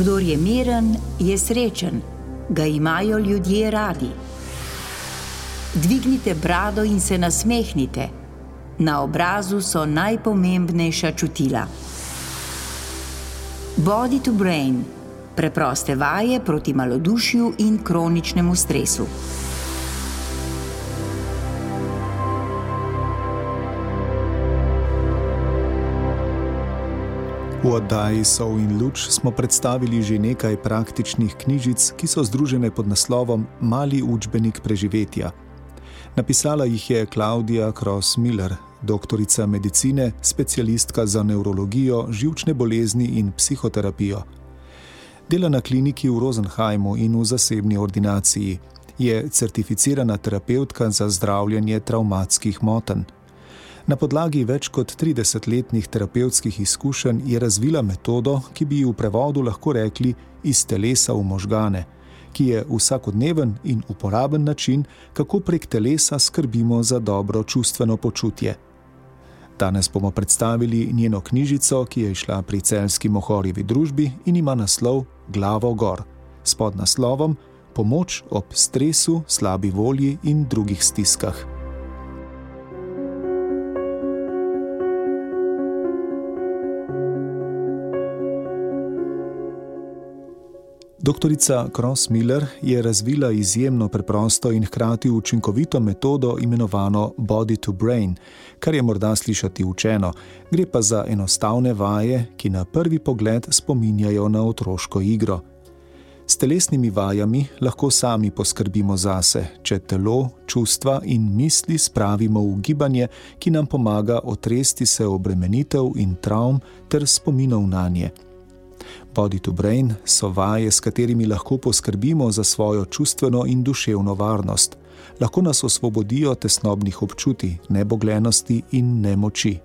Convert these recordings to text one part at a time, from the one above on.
Kdor je miren, je srečen, ga imajo ljudje radi. Dvignite brado in se nasmehnite. Na obrazu so najpomembnejša čutila. Body to brain, preproste vaje proti malodušju in kroničnemu stresu. V oddaji Sov in Luč smo predstavili že nekaj praktičnih knjižic, ki so združene pod naslovom Mali učbenik preživetja. Napisala jih je Klaudija Cross-Miller, doktorica medicine, specialistka za neurologijo, žilčne bolezni in psihoterapijo. Dela na kliniki v Rosenheimu in v zasebni ordinaciji. Je certificirana terapeutka za zdravljenje travmatskih motenj. Na podlagi več kot 30-letnih terapevtskih izkušenj je razvila metodo, ki bi v prevodu lahko rekli iz telesa v možgane, ki je vsakodneven in uporaben način, kako prek telesa skrbimo za dobro čustveno počutje. Danes bomo predstavili njeno knjižico, ki je išla pri celski mohorjevi družbi in ima naslov Glavo gor, s podnaslovom Pomoč ob stresu, slabi volji in drugih stiskah. Doktorica Cross-Miller je razvila izjemno preprosto in hkrati učinkovito metodo imenovano Body to Brain, kar je morda slišati učeno, gre pa za enostavne vaje, ki na prvi pogled spominjajo na otroško igro. S telesnimi vajami lahko sami poskrbimo zase, če telo, čustva in misli spravimo v gibanje, ki nam pomaga otresti se obremenitev in travm ter spominov na nje. Body to Brain so vaje, s katerimi lahko poskrbimo za svojo čustveno in duševno varnost. Lahko nas osvobodijo tesnobnih občutij, neboglenosti in nemoči.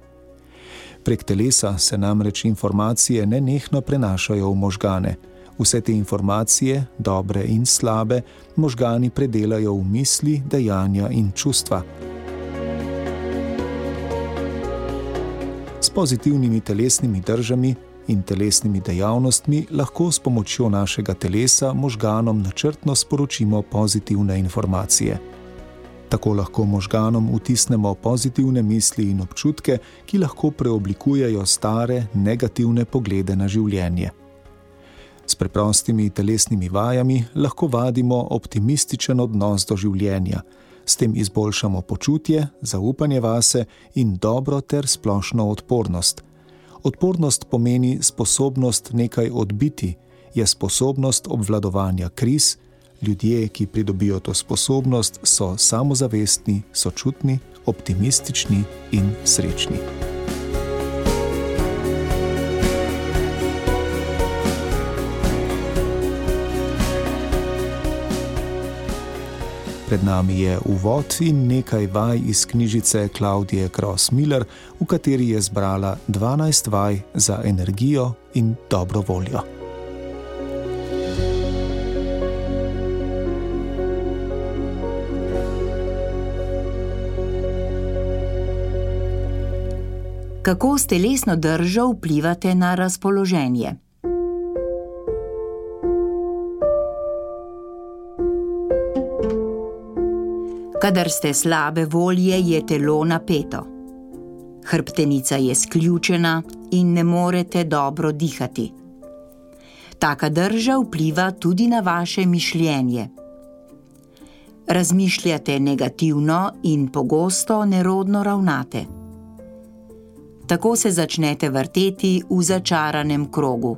Prek telesa se namreč informacije nenehno prenašajo v možgane. Vse te informacije, dobre in slabe, možgani predelajo v misli, dejanja in čustva. S pozitivnimi telesnimi držami in telesnimi dejavnostmi lahko s pomočjo našega telesa možganom načrtno sporočimo pozitivne informacije. Tako lahko možganom vtisnemo pozitivne misli in občutke, ki lahko preoblikujejo stare, negativne poglede na življenje. S preprostimi telesnimi vajami lahko vadimo optimističen odnos do življenja, s tem izboljšamo počutje, zaupanje vase in dobro ter splošno odpornost. Odpornost pomeni sposobnost nekaj odbiti, je sposobnost obvladovanja kriz. Ljudje, ki pridobijo to sposobnost, so samozavestni, sočutni, optimistični in srečni. Pred nami je uvod in nekaj vaj iz knjižice Klaudije Cross-Miller, v kateri je zbrala 12 vaj za energijo in dobro voljo. Kako s telesno držo vplivate na razpoloženje? Kadar ste slabe volje, je telo napeto. Hrbtenica je sključena in ne morete dobro dihati. Taka drža vpliva tudi na vaše mišljenje. Razmišljate negativno in pogosto nerodno ravnate. Tako se začnete vrteti v začaranem krogu.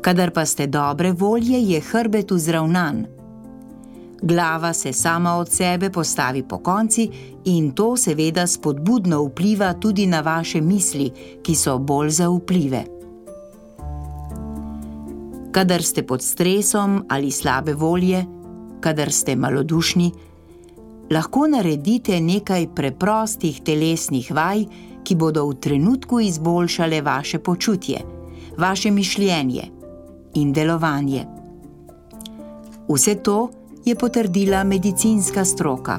Kadar pa ste dobre volje, je hrbet vzravnan glava se sama od sebe postavi po konci in to seveda spodbudno vpliva tudi na vaše misli, ki so bolj zaupljive. Kadar ste pod stresom ali slabe volje, kadar ste malodušni, lahko naredite nekaj preprostih telesnih vaj, ki bodo v trenutku izboljšale vaše počutje, vaše mišljenje in delovanje. Vse to je potrdila medicinska stroka.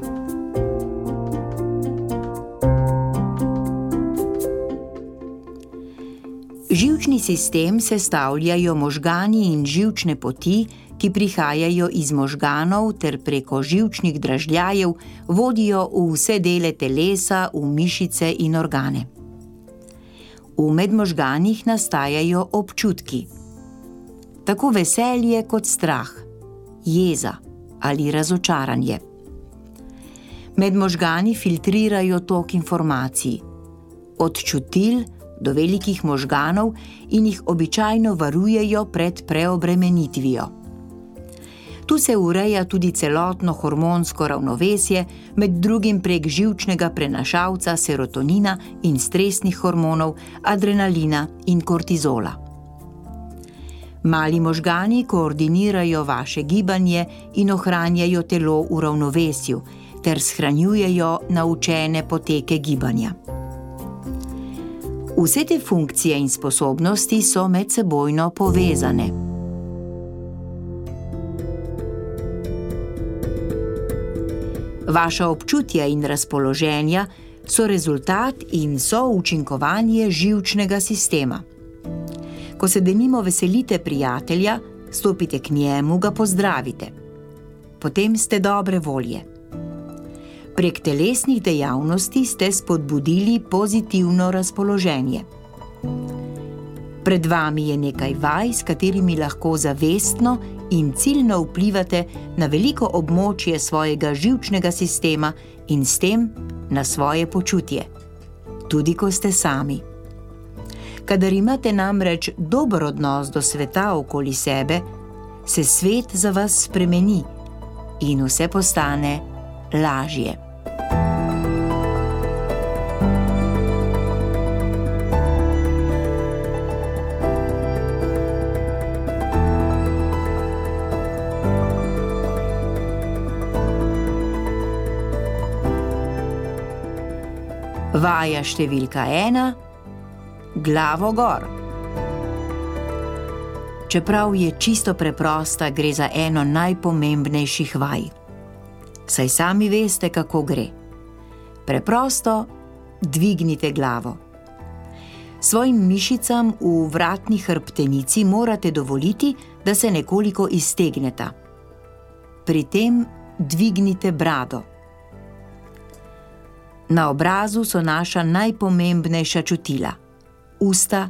Živčni sistem sestavljajo možgani in živčne poti, ki prihajajo iz možganov ter preko živčnih dražljajev vodijo v vse dele telesa, v mišice in organe. V medmožganih nastajajo občutki, tako veselje kot strah, jeza ali razočaranje. Medmožgani filtrirajo tok informacij, od čutil do velikih možganov in jih običajno varujejo pred preobremenitvijo. Tu se ureja tudi celotno hormonsko ravnovesje, med drugim prek žilčnega prenašalca serotonina in stresnih hormonov, adrenalina in kortizola. Mali možgani koordinirajo vaše gibanje in ohranjajo telo v ravnovesju ter shranjujejo naučene poteke gibanja. Vse te funkcije in sposobnosti so medsebojno povezane. Vaša občutja in razpoloženja so rezultat in so učinkovanje živčnega sistema. Ko se denimo veselite prijatelja, stopite k njemu, ga pozdravite. Potem ste dobre volje. Prek telesnih dejavnosti ste spodbudili pozitivno razpoloženje. Pred vami je nekaj vaj, s katerimi lahko zavestno in ciljno vplivate na veliko območje svojega živčnega sistema in s tem na svoje počutje, tudi ko ste sami. Kadar imate namreč dober odnos do sveta okoli sebe, se svet za vas spremeni in vse postane lažje. Vaja številka ena: glavo gor. Čeprav je čisto preprosta, gre za eno najpomembnejših vaj. Saj sami veste, kako gre. Preprosto dvignite glavo. Svojim mišicam v vratni hrbtenici morate dovoliti, da se nekoliko iztegneta. Pri tem dvignite brado. Na obrazu so naša najpomembnejša čutila: usta,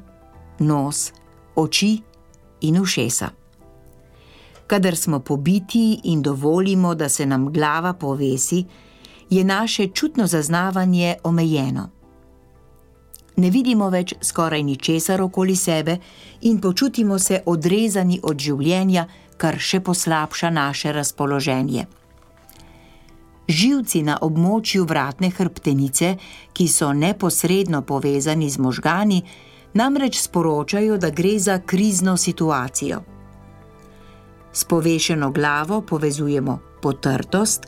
nos, oči in ušesa. Kadar smo pobiti in dovolimo, da se nam glava povesi, je naše čutno zaznavanje omejeno. Ne vidimo več skoraj ničesar okoli sebe in počutimo se odrezani od življenja, kar še poslabša naše razpoloženje živci na območju vratne hrbtenice, ki so neposredno povezani z možgani, namreč sporočajo, da gre za krizno situacijo. S povešeno glavo povezujemo potrtost,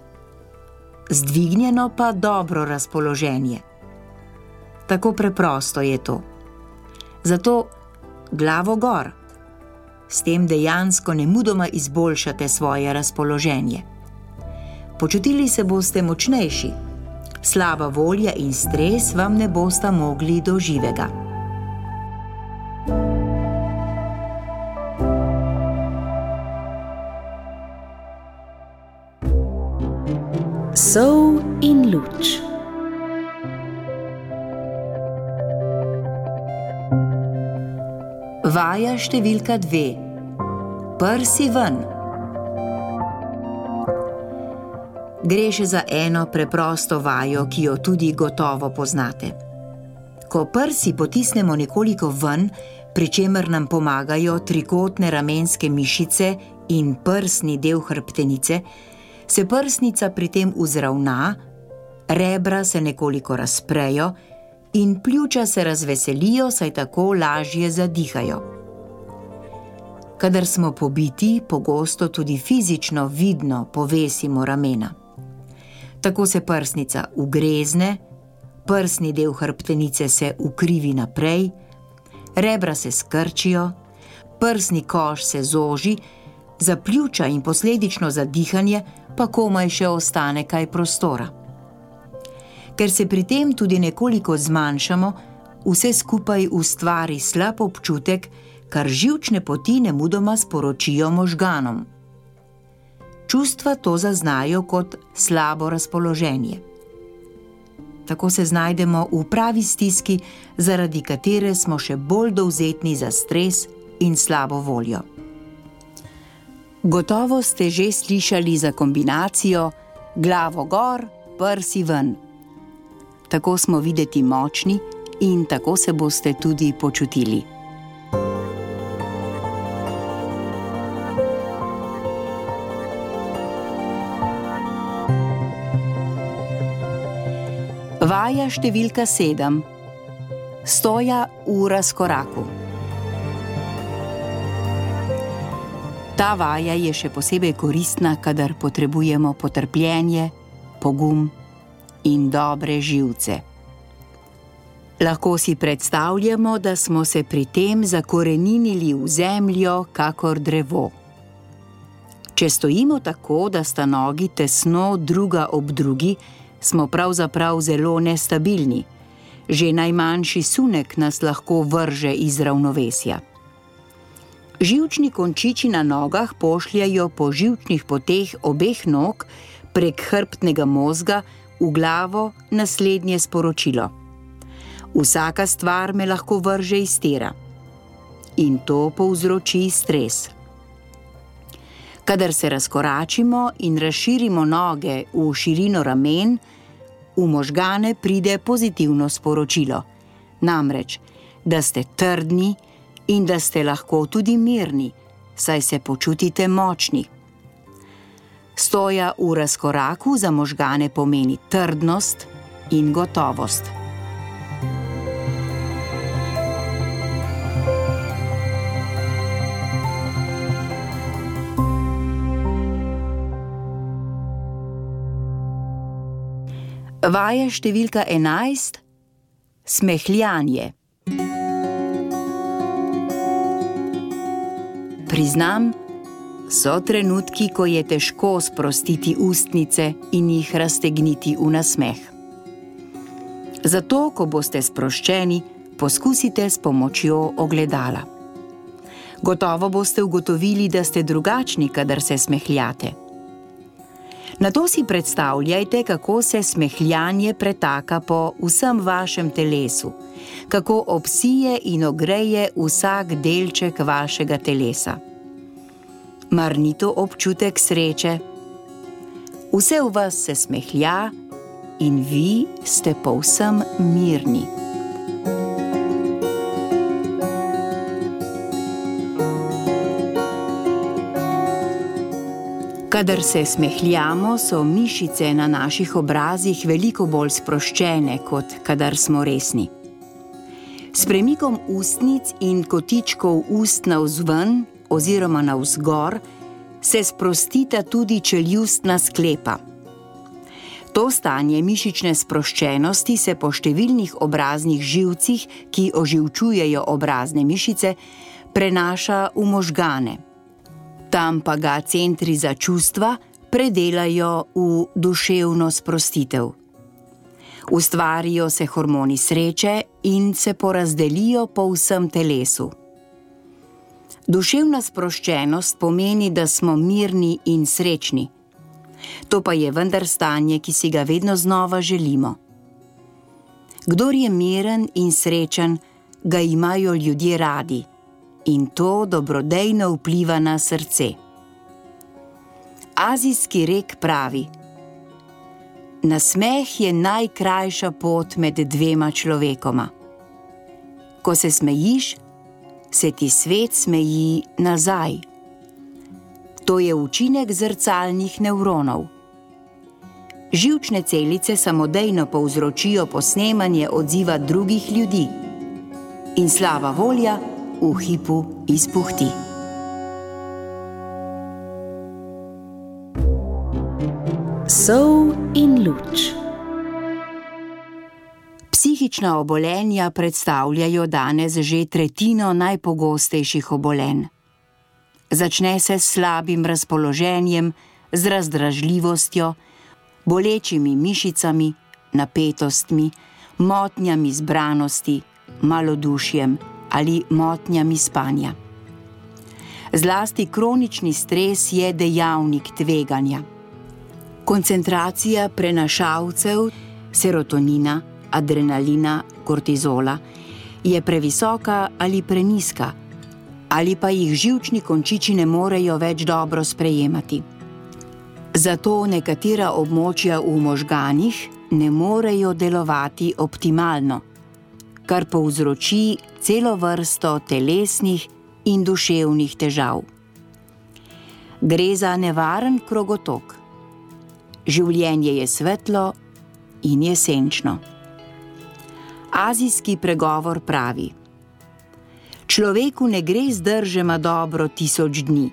zdvignjeno pa dobro razpoloženje. Tako preprosto je to. Zato glavo gor. S tem dejansko ne mudoma izboljšate svoje razpoloženje počutili se boste močnejši. Slaba volja in stres vam ne bosta mogli do živega. Sov in luč. Vaja številka dve. Prsi ven. Gre še za eno preprosto vajo, ki jo tudi gotovo poznate. Ko prsi potisnemo nekoliko ven, pri čemer nam pomagajo trikotne ramenske mišice in prsni del hrbtenice, se prsnica pri tem uzravna, rebra se nekoliko razprejo in pljuča se razveselijo, saj tako lažje zadihajo. Kadar smo pobiti, pogosto tudi fizično vidno povesimo ramena tako se prsnica ugrezne, prsni del hrbtenice se ukrivi naprej, rebra se skrčijo, prsni koš se zoži, za pljuča in posledično za dihanje pa komaj še ostane kaj prostora. Ker se pri tem tudi nekoliko zmanjšamo, vse skupaj ustvari slab občutek, kar živčne poti ne mudoma sporočijo možganom. Čustva to zaznajo kot slabo razpoloženje. Tako se znajdemo v pravi stiski, zaradi katere smo še bolj dovzetni za stres in slabo voljo. Gotovo ste že slišali za kombinacijo glavo gor, prsi ven. Tako smo videti močni in tako se boste tudi počutili. Vaja številka sedem: Stoja ura s koraku. Ta vaja je še posebej koristna, kadar potrebujemo potrpljenje, pogum in dobre živce. Lahko si predstavljamo, da smo se pri tem zakorenili v zemljo, kakor drevo. Če stojimo tako, da sta nogi tesno druga ob drugi, smo pravzaprav zelo nestabilni. Že najmanjši sunek nas lahko vrže iz ravnovesja. Živčni končiči na nogah pošljajo po živčnih poteh obeh nog prek hrbtnega možga v glavo naslednje sporočilo: Vsaka stvar me lahko vrže iz tera in to povzroči stres. Kadar se razkoračimo in razširimo noge v širino ramen, v možgane pride pozitivno sporočilo, namreč, da ste trdni, in da ste lahko tudi mirni, saj se počutite močni. Stoja v razkoraku za možgane pomeni trdnost in gotovost. Vaja številka 11: Smehljanje. Priznam, so trenutki, ko je težko sprostiti ustnice in jih raztegniti v nasmeh. Zato, ko boste sproščeni, poskusite s pomočjo ogledala. Gotovo boste ugotovili, da ste drugačni, kadar se smehljate. Na to si predstavljajte, kako se smehljanje pretaka po vsem vašem telesu, kako obsije in ogreje vsak delček vašega telesa. Mar ni to občutek sreče? Vse v vas se smehlja in vi ste povsem mirni. Kadar se smehljamo, so mišice na naših obrazih veliko bolj sproščene, kot kadar smo resni. S premikom ustnic in kotičkov ust navzven oziroma navzgor se sprostita tudi čeljustna sklepa. To stanje mišične sproščenosti se po številnih obraznih živcih, ki oživčujejo obrazne mišice, prenaša v možgane tam pa ga centri za čustva predelajo v duševno sprostitev. Ustvarijo se hormoni sreče in se porazdelijo po vsem telesu. Duševna sproščenost pomeni, da smo mirni in srečni. To pa je vendar stanje, ki si ga vedno znova želimo. Kdor je miren in srečen, ga imajo ljudje radi in to dobrodejno vpliva na srce. Azijski rek pravi: Nasmeh je najkrajša pot med dvema človekoma. Ko se smejiš, se ti svet smeji nazaj. To je učinek zrcalnih nevronov. Živčne celice samodejno povzročijo posnemanje odziva drugih ljudi. In slava volja, v hipu izpuhti. Sov in luč. Psihična obolenja predstavljajo danes že tretjino najpogostejših obolenj. Začne se s slabim razpoloženjem, z razdražljivostjo, bolečimi mišicami, napetostmi, motnjami zbranosti, malodušjem ali motnjami spanja. Zlasti kronični stres je dejavnik tveganja. Koncentracija prenašalcev serotonina, adrenalina, kortizola je previsoka ali preniska, ali pa jih žilčni končiči ne morejo več dobro sprejemati. Zato nekatera območja v možganih ne morejo delovati optimalno, kar povzroči celo vrsto telesnih in duševnih težav. Gre za nevaren krogotok. Življenje je svetlo in jesenčno. Azijski pregovor pravi: Človeku ne gre zdržema dobro tisoč dni.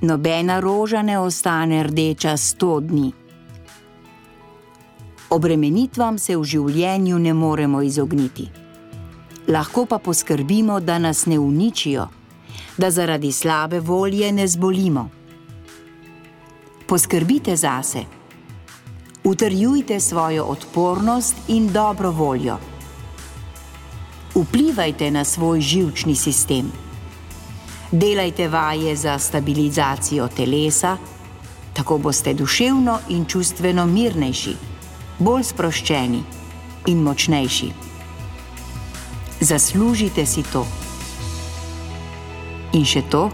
Nobena roža ne ostane rdeča sto dni. Obremenitvam se v življenju ne moremo izogniti. Lahko pa poskrbimo, da nas ne uničijo, da zaradi slabe volje ne zbolimo. Poskrbite zase, utrjujte svojo odpornost in dobro voljo. Vplivajte na svoj žilčni sistem. Delajte vaje za stabilizacijo telesa, tako boste duševno in čustveno mirnejši, bolj sproščeni in močnejši. Zaslužite si to. In še to,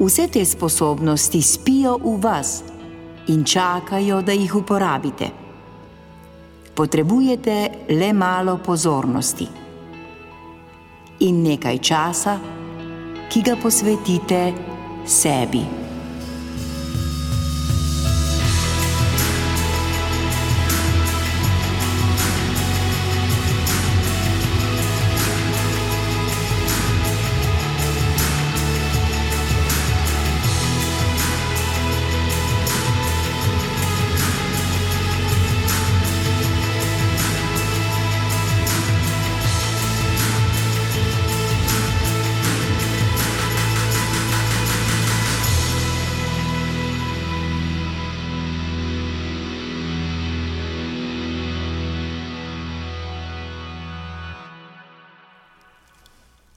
vse te sposobnosti spijo v vas in čakajo, da jih uporabite. Potrebujete le malo pozornosti in nekaj časa, ki ga posvetite sebi.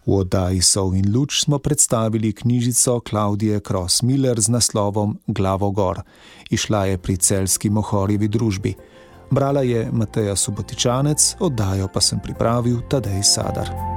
V oddaji Sov in Luč smo predstavili knjižico Klaudije Kross-Miller z naslovom Glavogor. Išla je pri celski mohorjevi družbi. Brala je Mateja Subotičanec, oddajo pa sem pripravil Tadej Sadar.